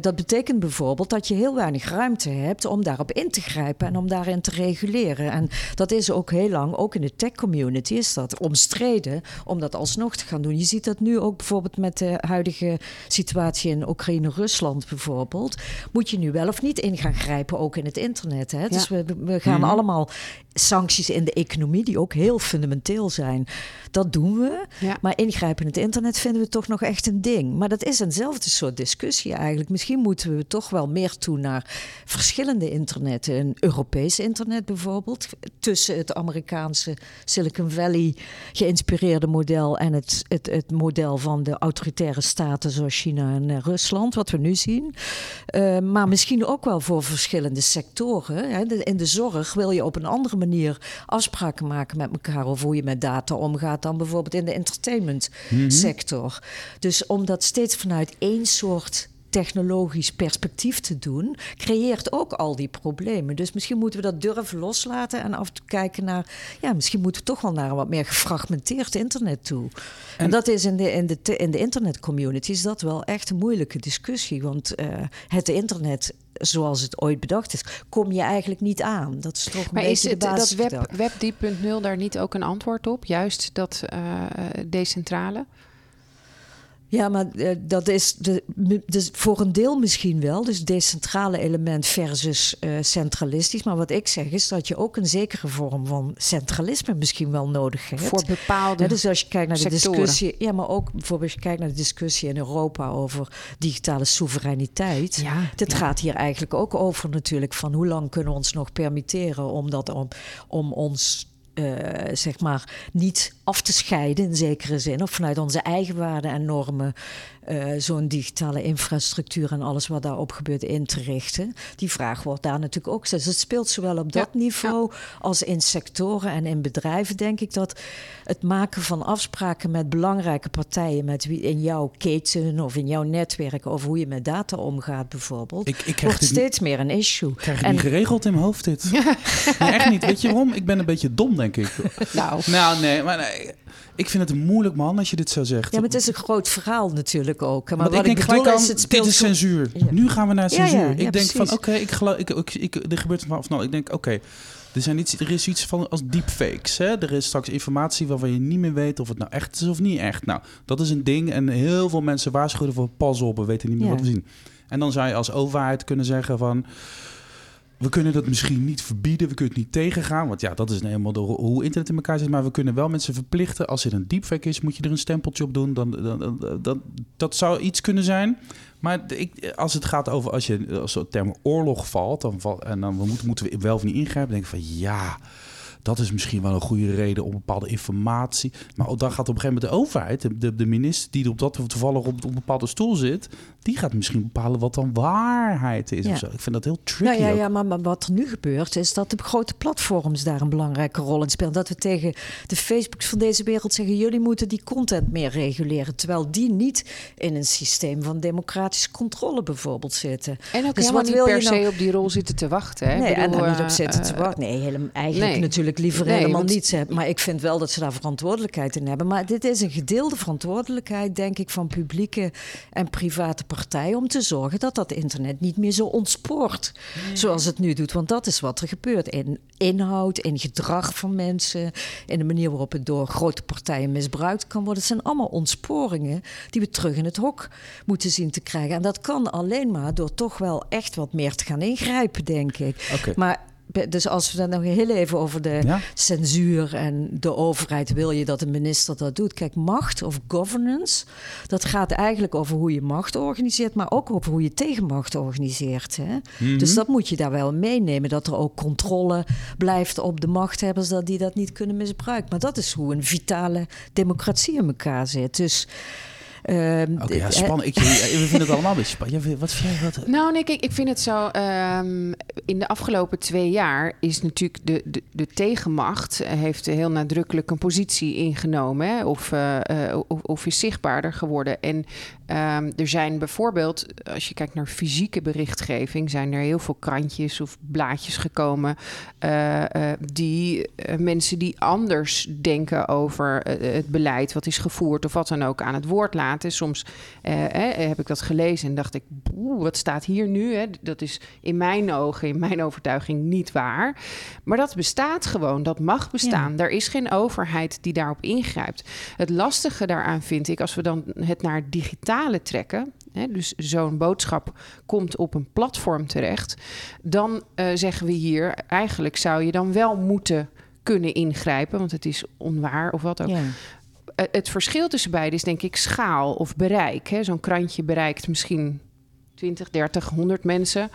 dat betekent bijvoorbeeld dat je heel weinig ruimte hebt om daarop in te grijpen en om daarin te reguleren. En dat is ook heel lang, ook in de tech community, is dat omstreden om dat alsnog te gaan doen. Je ziet dat nu ook bijvoorbeeld met de huidige situatie in Oekraïne-Rusland bijvoorbeeld. Moet je nu wel of niet in gaan grijpen, ook in het internet. Hè? Dus we, we gaan Mhm. allemaal sancties in de economie, die ook heel fundamenteel zijn. Dat doen we. Ja. Maar ingrijpen in het internet vinden we toch nog echt een ding. Maar dat is eenzelfde soort discussie eigenlijk. Misschien moeten we toch wel meer toe naar verschillende internet. Een Europees internet bijvoorbeeld. Tussen het Amerikaanse Silicon Valley geïnspireerde model en het, het, het model van de autoritaire staten zoals China en eh, Rusland, wat we nu zien. Uh, maar misschien ook wel voor verschillende sectoren. Hè. In de zorg wil je op een andere manier afspraken maken met elkaar over hoe je met data omgaat dan bijvoorbeeld in de entertainment Mhm. sector. Dus om dat steeds vanuit één soort technologisch perspectief te doen, creëert ook al die problemen. Dus misschien moeten we dat durven loslaten en af te kijken naar, ja, misschien moeten we toch wel naar een wat meer gefragmenteerd internet toe. En, en dat is in de, in de, in de internetcommunity is dat wel echt een moeilijke discussie, want uh, het internet zoals het ooit bedacht is, kom je eigenlijk niet aan. Dat is toch een maar beetje is het, de dat web, web 3.0 daar niet ook een antwoord op? Juist dat uh, decentrale? Ja, maar uh, dat is de, dus voor een deel misschien wel. Dus decentrale element versus uh, centralistisch. Maar wat ik zeg is dat je ook een zekere vorm van centralisme misschien wel nodig hebt. Voor bepaalde ja, Dus als je kijkt naar de sectoren. discussie... Ja, maar ook bijvoorbeeld als je kijkt naar de discussie in Europa over digitale soevereiniteit. Ja, Dit ja. gaat hier eigenlijk ook over natuurlijk van hoe lang kunnen we ons nog permitteren om, dat, om, om ons... Uh, zeg maar niet af te scheiden in zekere zin, of vanuit onze eigen waarden en normen uh, zo'n digitale infrastructuur en alles wat daarop gebeurt in te richten. Die vraag wordt daar natuurlijk ook. Dus het speelt zowel op dat Ja, niveau als in sectoren en in bedrijven, denk ik, dat het maken van afspraken met belangrijke partijen, met wie in jouw keten of in jouw netwerk over hoe je met data omgaat, bijvoorbeeld, Ik, ik krijg wordt dit steeds meer een issue. Ik krijg het En- niet geregeld in mijn hoofd, dit. Nee, echt niet. Weet je waarom? Ik ben een beetje dom, denk ik. Nou, Nou, nee, maar nee. Ik vind het moeilijk, man, als je dit zo zegt. Ja, maar het is een groot verhaal natuurlijk ook. Maar wat ik denk gelijk aan, is, het dit speelt is zo- censuur. Ja. Nu gaan we naar censuur. ja, ja, ik denk van, oké, ik geloof, ik, ik, ik, er gebeurt van van. Ik denk, oké, er, zijn iets, er is iets van als deepfakes. Hè? Er is straks informatie waarvan je niet meer weet of het nou echt is of niet echt. Nou, dat is een ding. En heel veel mensen waarschuwen voor pas op, we weten niet meer wat we zien. En dan zou je als overheid kunnen zeggen van... We kunnen dat misschien niet verbieden, we kunnen het niet tegengaan. Want ja, dat is nou helemaal de, hoe internet in elkaar zit. Maar we kunnen wel mensen verplichten. Als er een deepfake is, moet je er een stempeltje op doen. Dan, dan, dan- dat zou iets kunnen zijn. Maar ik, als het gaat over als je als term oorlog valt, dan en dan moeten, moeten we wel of niet ingrijpen, denk ik van ja. Dat is misschien wel een goede reden om bepaalde informatie. Maar dan gaat op een gegeven moment de overheid, de, de, minister die op dat toevallig op een bepaalde stoel zit, die gaat misschien bepalen wat dan waarheid is. Ja. Of zo. Ik vind dat heel tricky. Nou ja, ja maar, maar wat er nu gebeurt is dat de grote platforms daar een belangrijke rol in spelen. Dat we tegen de Facebooks van deze wereld zeggen: jullie moeten die content meer reguleren. Terwijl die niet in een systeem van democratische controle bijvoorbeeld zitten. en ook Dus helemaal wat niet wil per je nou- se op die rol zitten te wachten. Hè? Nee, Ik en daar niet op eh, zitten te eh, wachten. Nee, helemaal, eigenlijk nee. natuurlijk liever Nee, helemaal want- niet. hè. Maar ik vind wel dat ze daar verantwoordelijkheid in hebben. Maar dit is een gedeelde verantwoordelijkheid, denk ik, van publieke en private partijen. Om te zorgen dat dat internet niet meer zo ontspoort. zoals het nu doet. Want dat is wat er gebeurt. In inhoud, in gedrag van mensen. in de manier waarop het door grote partijen misbruikt kan worden. Het zijn allemaal ontsporingen die we terug in het hok moeten zien te krijgen. En dat kan alleen maar door toch wel echt wat meer te gaan ingrijpen, denk ik. Maar dus als we dan nog heel even over de Ja. censuur en de overheid wil je dat een minister dat doet. Kijk, macht of governance, dat gaat eigenlijk over hoe je macht organiseert, maar ook over hoe je tegenmacht organiseert. Hè? Mhm. Dus dat moet je daar wel meenemen, dat er ook controle blijft op de machthebbers, dat die dat niet kunnen misbruiken. Maar dat is hoe een vitale democratie in elkaar zit. Dus. Ehm, Oké, ja, dit- spannend. Ik, we vinden het allemaal een beetje spannend. Wat vind jij? Wat, Nou, nee, kijk, ik vind het zo. ehm, in de afgelopen twee jaar is natuurlijk de, de, de tegenmacht eh, heeft heel nadrukkelijk een positie ingenomen. Hè, of, eh, eh, of, of is zichtbaarder geworden. En ehm, er zijn bijvoorbeeld, als je kijkt naar fysieke berichtgeving, zijn er heel veel krantjes of blaadjes gekomen. eh, eh, die eh, mensen die anders denken over eh, het beleid wat is gevoerd of wat dan ook aan het woord laten. Soms eh, eh, heb ik dat gelezen en dacht ik, "Boe, wat staat hier nu? Hè? Dat is in mijn ogen, in mijn overtuiging niet waar. Maar dat bestaat gewoon, dat mag bestaan. Er is geen overheid die daarop ingrijpt. Het lastige daaraan vind ik, als we dan het naar digitale trekken, dus zo'n boodschap komt op een platform terecht, dan uh, zeggen we hier eigenlijk zou je dan wel moeten kunnen ingrijpen, want het is onwaar of wat ook. Ja. Uh, het verschil tussen beide is denk ik schaal of bereik. Zo'n krantje bereikt misschien 20, 30, 100 mensen.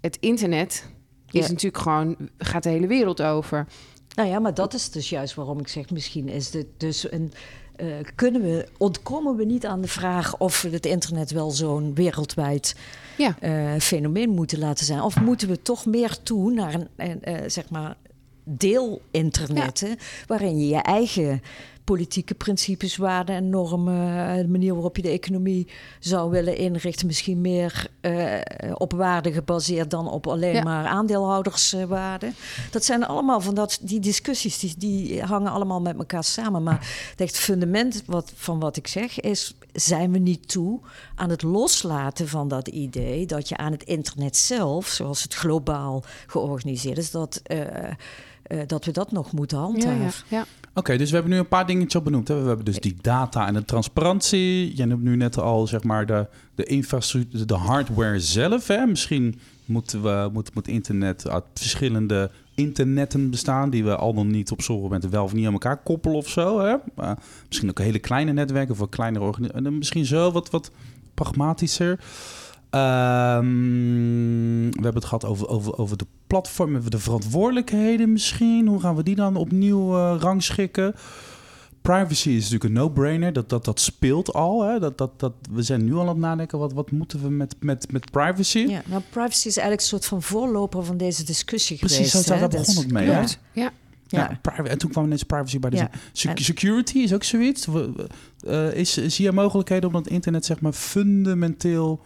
Het internet is natuurlijk gewoon, gaat de hele wereld over. Nou ja, maar dat is dus juist waarom ik zeg, misschien is dit dus een. Uh, kunnen we, ontkomen we niet aan de vraag of we het internet wel zo'n wereldwijd ja. uh, fenomeen moeten laten zijn? Of moeten we toch meer toe naar een, uh, zeg maar, deel-internetten, waarin je je eigen politieke principes, waarden en normen, de manier waarop je de economie zou willen inrichten, misschien meer uh, op waarde gebaseerd dan op alleen maar aandeelhouderswaarden. dat zijn allemaal van dat, die discussies, die, die hangen allemaal met elkaar samen. Maar het fundament wat, van wat ik zeg is, zijn we niet toe aan het loslaten van dat idee dat je aan het internet zelf, zoals het globaal georganiseerd is, dat... Uh, uh, dat we dat nog moeten handhaven. Ja, ja, ja. Oké, dus we hebben nu een paar dingetjes op benoemd. Hè? We hebben dus die data en de transparantie. Je noemt nu net al zeg maar de, de infrastructuur, de hardware zelf. Hè? Misschien moeten we, moet, moet internet uit verschillende internetten bestaan... die we al dan niet op sommige momenten wel of niet aan elkaar koppelen of zo. Hè? Uh, misschien ook hele kleine netwerken een kleinere organisatie. Misschien zo wat, wat pragmatischer. Um, we hebben het gehad over, over, over de platform, de verantwoordelijkheden misschien. Hoe gaan we die dan opnieuw uh, rangschikken? Privacy is natuurlijk een no-brainer. Dat, dat, dat speelt al. Hè? Dat, dat, dat, we zijn nu al aan het nadenken. Wat, wat moeten we met, met, met privacy? Ja, nou, privacy is eigenlijk een soort van voorloper van deze discussie Precies, geweest. Precies, daar begon het mee. Ja. ja. Ja. ja en toen kwam ineens privacy bij de ja. security is ook zoiets. Uh, is, zie je mogelijkheden om dat internet zeg maar fundamenteel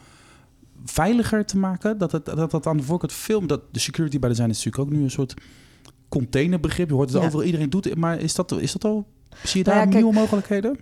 veiliger te maken. Dat het, dat, dat aan de voorkant film, dat de security bij de zijn is natuurlijk ook nu een soort containerbegrip. Je hoort het ja. overal, iedereen doet het. Maar is dat, is dat al, zie je daar nou ja, nieuwe mogelijkheden?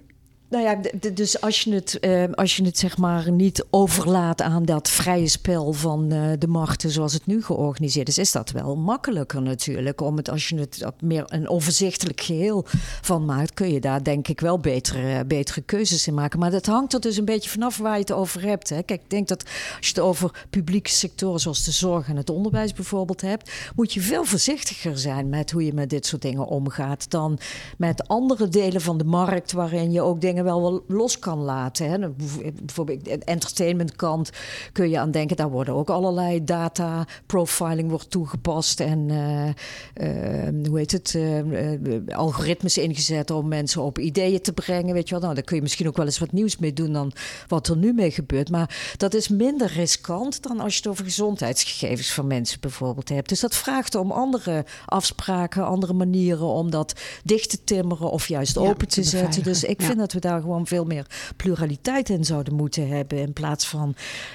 Nou ja, dus als je het, uh, als je het zeg maar niet overlaat aan dat vrije spel van uh, de machten zoals het nu georganiseerd is, is dat wel makkelijker natuurlijk. Om het, als je het meer een overzichtelijk geheel van maakt, kun je daar denk ik wel betere, betere keuzes in maken. Maar dat hangt er dus een beetje vanaf waar je het over hebt. Hè. Kijk, ik denk dat als je het over publieke sectoren zoals de zorg en het onderwijs bijvoorbeeld hebt, moet je veel voorzichtiger zijn met hoe je met dit soort dingen omgaat dan met andere delen van de markt waarin je ook dingen wel, wel los kan laten. Hè. Bijvoorbeeld de entertainmentkant kun je aan denken. Daar worden ook allerlei data profiling wordt toegepast. En uh, uh, hoe heet het? Uh, algoritmes ingezet om mensen op ideeën te brengen. Weet je wel? Nou, daar kun je misschien ook wel eens wat nieuws mee doen dan wat er nu mee gebeurt. Maar dat is minder riskant dan als je het over gezondheidsgegevens van mensen bijvoorbeeld hebt. Dus dat vraagt om andere afspraken, andere manieren om dat dicht te timmeren of juist ja, open te, te zetten. Dus ik ja. vind dat we daar daar gewoon veel meer pluraliteit in zouden moeten hebben. In plaats van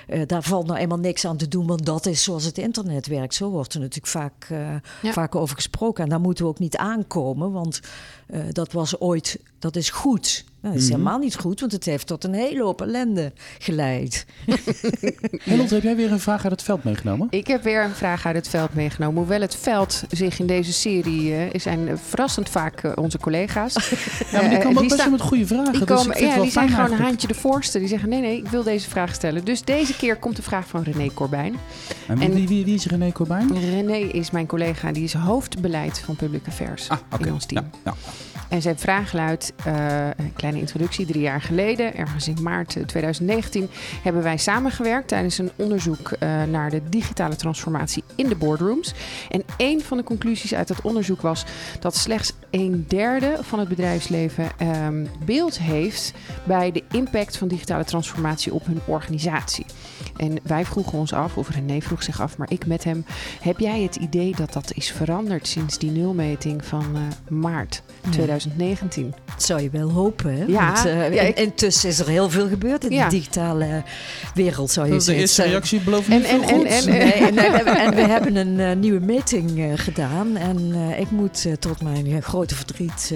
uh, daar valt nou eenmaal niks aan te doen, want dat is zoals het internet werkt. Zo wordt er natuurlijk vaak, uh, ja. vaak over gesproken. En daar moeten we ook niet aankomen, want uh, dat was ooit, dat is goed. Nou, dat is mm -hmm. helemaal niet goed, want het heeft tot een hele hoop ellende geleid. Helot, heb jij weer een vraag uit het veld meegenomen? Ik heb weer een vraag uit het veld meegenomen. Hoewel het veld zich in deze serie uh, zijn verrassend vaak uh, onze collega's. ja, maar die komen ook best met goede vragen. Die, komen, dus ja, die zijn gewoon een haantje de voorste. Die zeggen nee, nee, ik wil deze vraag stellen. Dus deze keer komt de vraag van René Corbijn. En wie, wie, wie is René Corbijn? René is mijn collega. Die is hoofdbeleid van Public Affairs ah, okay. in ons team. Ja, ja. En zijn vraag luidt, uh, een kleine introductie, drie jaar geleden, ergens in maart 2019, hebben wij samengewerkt tijdens een onderzoek uh, naar de digitale transformatie in de boardrooms. En een van de conclusies uit dat onderzoek was dat slechts een derde van het bedrijfsleven um, beeld heeft bij de impact van digitale transformatie op hun organisatie. En wij vroegen ons af, of René vroeg zich af, maar ik met hem, heb jij het idee dat dat is veranderd sinds die nulmeting van uh, maart 2019? Dat zou je wel hopen, hè? Ja, Want, uh, ja ik... intussen is er heel veel gebeurd in ja. de digitale wereld, zou je dat zeggen. De eerste reactie belooft niet en, en, en, nee, en, en, we hebben een uh, nieuwe meting uh, gedaan. En uh, ik moet tot mijn grote verdriet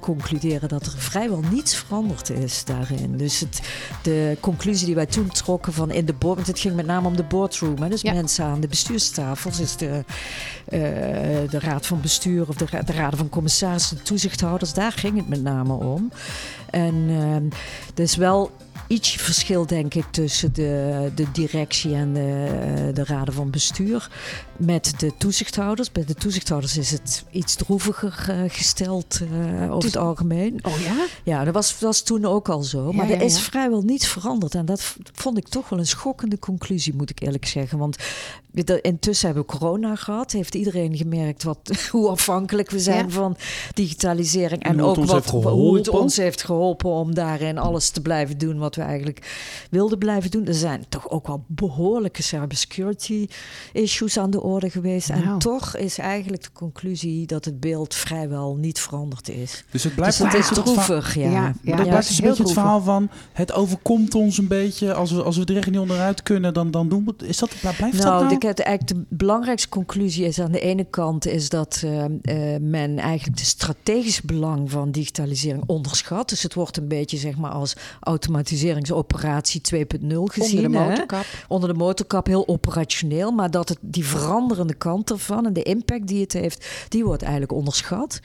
concluderen dat er vrijwel niets veranderd is daarin. Dus het, de conclusie die wij toen trokken van in de board, want het ging met name om de boardroom, hè, dus ja. mensen aan de bestuurstafels, dus de, de raad van bestuur of de, de raden van commissarissen, toezichthouders, daar ging het met name om. En uh, dus wel iets verschil, denk ik, tussen de, de directie en de, de raden van bestuur met de toezichthouders. Bij de toezichthouders is het iets droeviger uh, gesteld uh, over het algemeen. Oh ja? Ja, dat was, was toen ook al zo. Maar ja, er is vrijwel niets veranderd. En dat vond ik toch wel een schokkende conclusie, moet ik eerlijk zeggen. Want intussen hebben we corona gehad. Heeft iedereen gemerkt wat, hoe afhankelijk we zijn van digitalisering. En, ook wat, hoe het ons heeft geholpen om daarin alles te blijven doen wat we eigenlijk wilden blijven doen. Er zijn toch ook wel behoorlijke cybersecurity issues aan de orde geweest. En nou. toch is eigenlijk de conclusie dat het beeld vrijwel niet veranderd is. Dus het blijft dus het is droevig, ja. ja, ja. dat blijft dus een beetje het verhaal van het overkomt ons een beetje. Als we, als we er echt niet onderuit kunnen, dan, dan doen we Is dat, blijft nou, dat nou? Ik, eigenlijk de belangrijkste conclusie is aan de ene kant is dat uh, uh, men eigenlijk de strategische belang van digitalisering onderschat. Dus het wordt een beetje zeg maar als automatiseringsoperatie 2.0 gezien. Onder de motorkap. Hè? Onder de motorkap, heel operationeel. Maar dat het die veranderende kant ervan en de impact die het heeft, die wordt eigenlijk onderschat.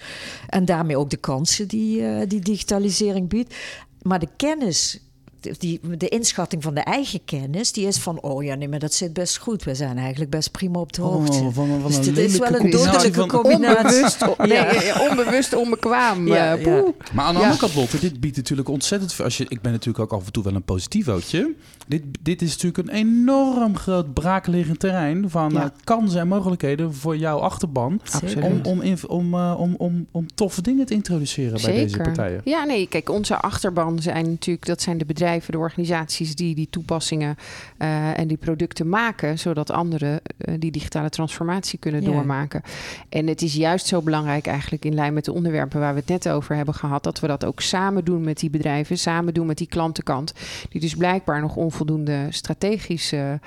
En daarmee ook de kansen die, uh, die digitalisering biedt. Maar de kennis die, de inschatting van de eigen kennis, die is van, oh ja, nee, maar dat zit best goed. We zijn eigenlijk best prima op de oh, hoogte. Oh, van, van dus dit is wel een dodelijke combinatie. Onbewust, nee, onbewust onbekwaam. Ja, uh, ja. Maar aan de andere kant, Lotte, dit biedt natuurlijk ontzettend veel. Als je, ik ben natuurlijk ook af en toe wel een positivootje. Dit, dit is natuurlijk een enorm groot braakliggend terrein van ja. uh, kansen en mogelijkheden voor jouw achterban. Om, om, in, om, uh, om, om, om toffe dingen te introduceren Zeker. bij deze partijen. Ja, nee, kijk, onze achterban zijn natuurlijk, dat zijn de bedrijven, de organisaties die die toepassingen uh, en die producten maken, zodat anderen die digitale transformatie kunnen ja. doormaken. En het is juist zo belangrijk eigenlijk in lijn met de onderwerpen waar we het net over hebben gehad, dat we dat ook samen doen met die bedrijven, samen doen met die klantenkant, die dus blijkbaar nog onvoldoende strategisch ja.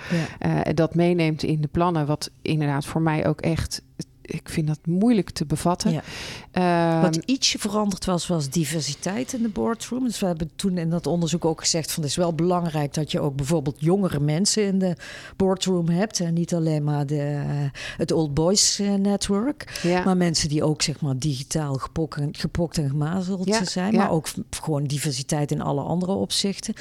uh, dat meeneemt in de plannen. Wat inderdaad voor mij ook echt ik vind dat moeilijk te bevatten. Ja. Uh, Wat ietsje veranderd was, was diversiteit in de boardroom. Dus we hebben toen in dat onderzoek ook gezegd van het is wel belangrijk dat je ook bijvoorbeeld jongere mensen in de boardroom hebt. En niet alleen maar de, het Old Boys eh, Network. Ja. Maar mensen die ook zeg maar digitaal gepokt, gepokt en gemazeld ja. zijn. Maar ook gewoon diversiteit in alle andere opzichten.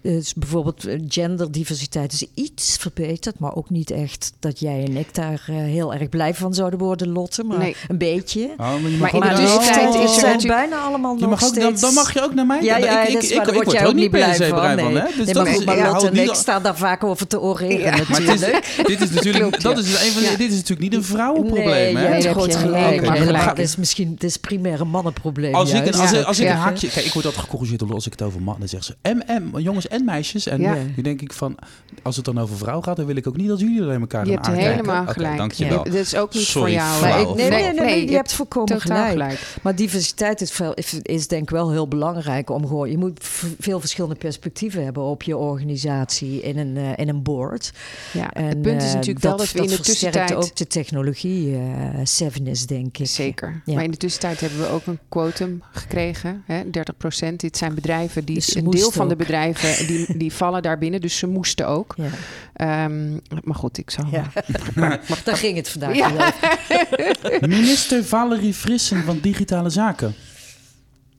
Dus bijvoorbeeld eh, genderdiversiteit is iets verbeterd, maar ook niet echt dat jij en ik daar heel erg blij van zouden worden, Lotte. Maar nee. een beetje. Oh, maar, maar in de tussentijd is het zijn bijna allemaal je nog mag ook, steeds... dan, dan, mag je ook naar mij. Ja, ja, ik, is waar, daar word jij ook niet blij van. van nee. hè? Dus nee, dat maar is, maar ja, Lotte en ik staan daar vaak over te oreren ja. natuurlijk. dit is natuurlijk, dat is een van, dit is natuurlijk niet een vrouwenprobleem, hè? Nee, je hebt gelijk. Het is misschien het is primair een mannenprobleem. Als ik als ik een haakje... Kijk, ik word altijd gecorrigeerd als ik het over mannen zeg. Ze MM, jongens en meisjes. En nu denk ik van, als het dan over vrouw gaat, dan wil ik ook niet dat jullie alleen elkaar. Je hebt helemaal okay, gelijk. Dankjewel. Ja, dat is ook niet Sorry, jou. Nee, nee, nee, nee, nee, je, je hebt volkomen gelijk. gelijk. Maar diversiteit is, is, denk ik wel heel belangrijk om gewoon. Je moet veel verschillende perspectieven hebben op je organisatie in een, uh, in een board. Ja, en, het punt is natuurlijk uh, wel dat we in de tussentijd ook de technologie uh, seven is, denk ik. Zeker. Ja. Maar in de tussentijd hebben we ook een quotum gekregen, hè, 30 procent. Dit zijn bedrijven die dus een deel van ook. de bedrijven die, die vallen daarbinnen, dus ze moesten ook. Ja. Um, maar goed, ik zal. Ja. maar, maar, Daar ging het vandaag. Ja. Minister Valerie Frissen van Digitale Zaken.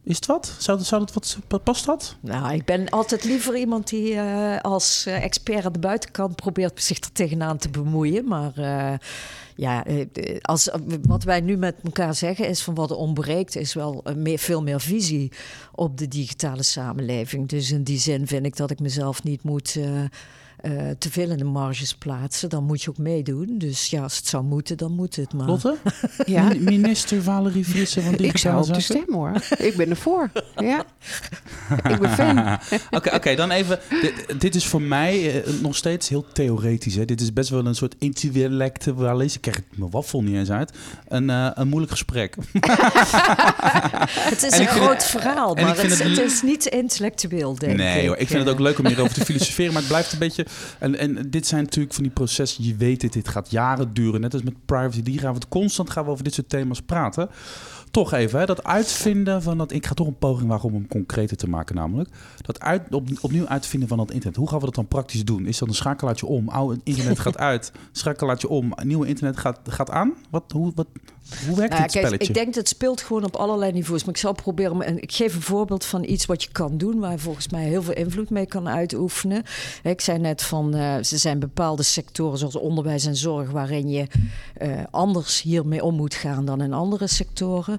Is het wat? Zou, zou dat wat past dat? Nou, ik ben altijd liever iemand die uh, als uh, expert aan de buitenkant probeert zich er tegenaan te bemoeien. Maar uh, ja, als, wat wij nu met elkaar zeggen is van wat er ontbreekt, is wel meer, veel meer visie op de digitale samenleving. Dus in die zin vind ik dat ik mezelf niet moet. Te veel in de marges plaatsen, dan moet je ook meedoen. Dus ja, als het zou moeten, dan moet het maar. Lotte? ja. Minister Valerie Frissen van Ik zou op de stem hoor. Ik ben ervoor. Ja. ik ben fan. Oké, okay, okay, dan even. Dit, dit, is voor mij uh, nog steeds heel theoretisch. Hè. Dit is best wel een soort intellectualis. Ik krijg mijn waffel niet eens uit. Een, uh, een moeilijk gesprek. het is en een groot het, verhaal, maar het, het, het, is niet intellectueel, denk nee, ik. Hoor, ik vind het ook leuk om hierover te filosoferen, maar het blijft een beetje En, en dit zijn natuurlijk van die processen, je weet het, dit gaat jaren duren. Net als met privacy, die gaan we constant gaan we over dit soort thema's praten toch even, hè, dat uitvinden van dat. Ik ga toch een poging wagen om hem concreter te maken, namelijk. Dat uit, op, opnieuw uitvinden van dat internet. Hoe gaan we dat dan praktisch doen? Is dat een schakelaartje om? Oude internet gaat uit, schakelaartje om, nieuwe internet gaat, gaat aan? Wat, hoe, wat, hoe werkt nou, spelletje? ik denk dat het speelt gewoon op allerlei niveaus. Maar ik zal proberen. Ik geef een voorbeeld van iets wat je kan doen, waar je volgens mij heel veel invloed mee kan uitoefenen. Ik zei net van, uh, ze zijn bepaalde sectoren zoals onderwijs en zorg, waarin je uh, anders hiermee om moet gaan dan in andere sectoren.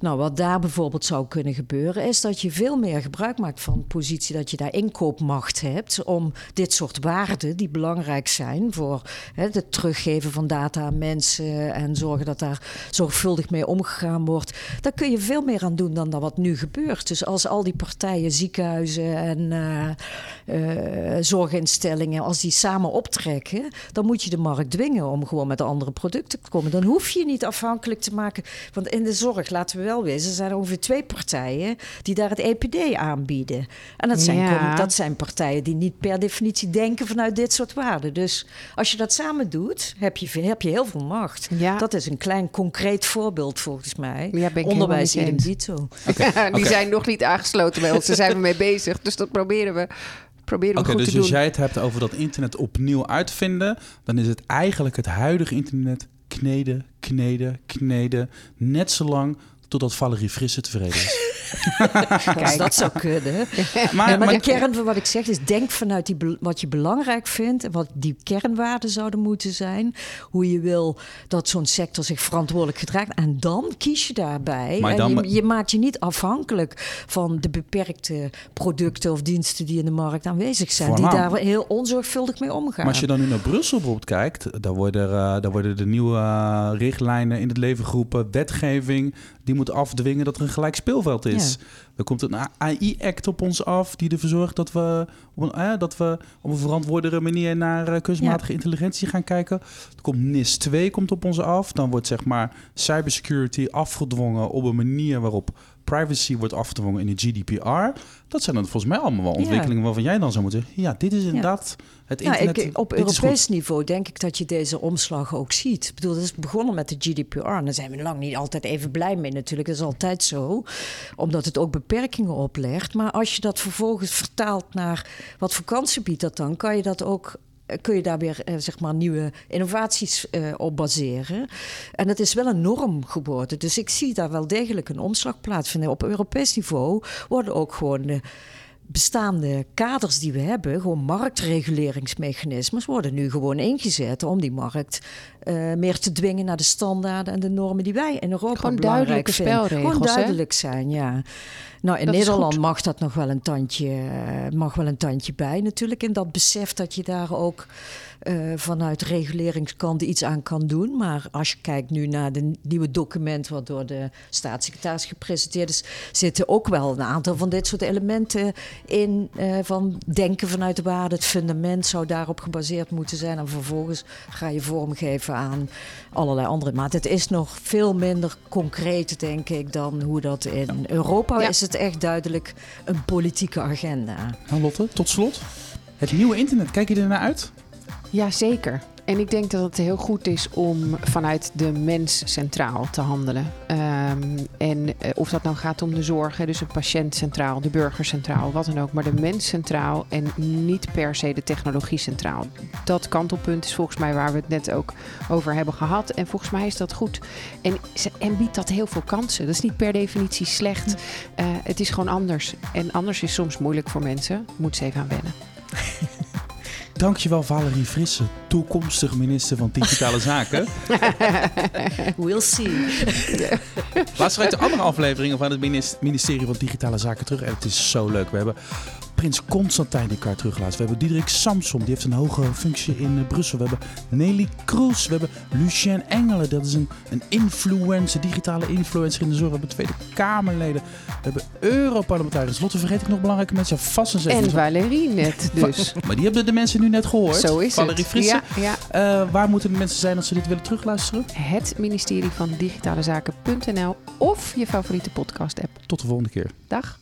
Nou, wat daar bijvoorbeeld zou kunnen gebeuren, is dat je veel meer gebruik maakt van de positie dat je daar inkoopmacht hebt om dit soort waarden die belangrijk zijn voor het teruggeven van data aan mensen en zorgen dat daar zorgvuldig mee omgegaan wordt. Daar kun je veel meer aan doen dan dat wat nu gebeurt. Dus als al die partijen, ziekenhuizen en uh, zorginstellingen, als die samen optrekken, dan moet je de markt dwingen om gewoon met andere producten te komen. Dan hoef je niet afhankelijk te maken. Want in de zorg, laten we wel wezen, er zijn ongeveer twee partijen die daar het EPD aanbieden. En dat zijn, dat zijn partijen die niet per definitie denken vanuit dit soort waarden. Dus als je dat samen doet, heb je, heb je heel veel macht. Ja. Dat is een klein concreet voorbeeld volgens mij. Ja, Onderwijs in dito. Okay. die zijn nog niet aangesloten bij ons. Daar zijn we mee bezig. Dus dat proberen we goed dus te doen. als jij het hebt over dat internet opnieuw uitvinden, dan is het eigenlijk het huidige internet kneden, kneden, kneden. Net zo lang totdat Valerie Frisse tevreden is. Kijk, dat zou kunnen. maar, maar, de kern van wat ik zeg is: denk vanuit die, wat je belangrijk vindt en wat die kernwaarden zouden moeten zijn. Hoe je wil dat zo'n sector zich verantwoordelijk gedraagt. En dan kies je daarbij. en je, je, maakt je niet afhankelijk van de beperkte producten of diensten die in de markt aanwezig zijn. Die daar heel onzorgvuldig mee omgaan. Maar als je dan nu naar Brussel bijvoorbeeld kijkt, dan worden, uh, dan worden de nieuwe uh, richtlijnen in het leven geroepen, wetgeving die moet afdwingen dat er een gelijk speelveld is. Er komt een AI-act op ons af die ervoor zorgt dat we, op een, dat we op een verantwoordere manier naar uh, kunstmatige intelligentie gaan kijken. Er komt NIS 2 komt op ons af. Dan wordt zeg maar cybersecurity afgedwongen op een manier waarop privacy wordt afgedwongen in de GDPR. Dat zijn dan volgens mij allemaal wel ontwikkelingen waarvan jij dan zou moeten ja, dit is inderdaad het internet. ik, op Europees niveau denk ik dat je deze omslag ook ziet. Ik bedoel, dat is begonnen met de GDPR. En daar zijn we lang niet altijd even blij mee natuurlijk. Dat is altijd zo, omdat het ook beperkingen oplegt. Maar als je dat vervolgens vertaalt naar wat voor kansen biedt dat dan, kan je dat ook kun je daar weer eh, zeg maar nieuwe innovaties uh, op baseren. En het is wel een norm geworden. Dus ik zie daar wel degelijk een omslag plaatsvinden. Op Europees niveau worden ook gewoon bestaande kaders die we hebben, gewoon marktreguleringsmechanismes, worden nu gewoon ingezet om die markt uh, meer te dwingen naar de standaarden en de normen die wij in Europa gewoon duidelijke vinden. Spelregels, gewoon duidelijk zijn, ja. Nou, in Nederland mag dat nog wel een tandje, uh, mag wel een tandje bij natuurlijk. In dat besef dat je daar ook uh, vanuit reguleringskant iets aan kan doen. Maar als je kijkt nu naar de nieuwe document wat door de staatssecretaris gepresenteerd is, zitten ook wel een aantal van dit soort elementen in. Uh, van denken vanuit de waarde. Het fundament zou daarop gebaseerd moeten zijn. En vervolgens ga je vormgeven aan allerlei andere. Maar het is nog veel minder concreet, denk ik, dan hoe dat in Europa is. Het echt duidelijk een politieke agenda. Nou, Lotte, tot slot. Het nieuwe internet, kijk je er naar uit? Ja, zeker. En ik denk dat het heel goed is om vanuit de mens centraal te handelen. Um, en eh, of dat nou gaat om de zorg, dus een patiënt centraal, de burger centraal, wat dan ook. Maar de mens centraal en niet per se de technologie centraal. Dat kantelpunt is volgens mij waar we het net ook over hebben gehad. En volgens mij is dat goed. En, en biedt dat heel veel kansen. Dat is niet per definitie slecht. Uh, het is gewoon anders. En anders is soms moeilijk voor mensen. Moet ze even aan wennen. Dankjewel Valerie Frisse, toekomstig minister van Digitale Zaken. we'll see. Luister uit de andere afleveringen van het ministerie van Digitale Zaken terug. En het is zo leuk. We hebben Prins Constantijn die elkaar teruglaat. We hebben Diederik Samsom, die heeft een hoge functie in uh, Brussel. We hebben Nelly Kroes. We hebben Lucien Engelen, dat is een, een influencer, digitale influencer in de zorg. We hebben Tweede Kamerleden. We hebben Europarlementariërs. Lotte, vergeet ik nog belangrijke mensen? vast en zeker. En Valerie net dus. maar die hebben de mensen nu net gehoord. Zo is Valerie Frisse. Ja, ja. Uh, waar moeten de mensen zijn als ze dit willen terugluisteren? Het ministerie van Digitale Zaken.nl of je favoriete podcast app. Tot de volgende keer. Dag.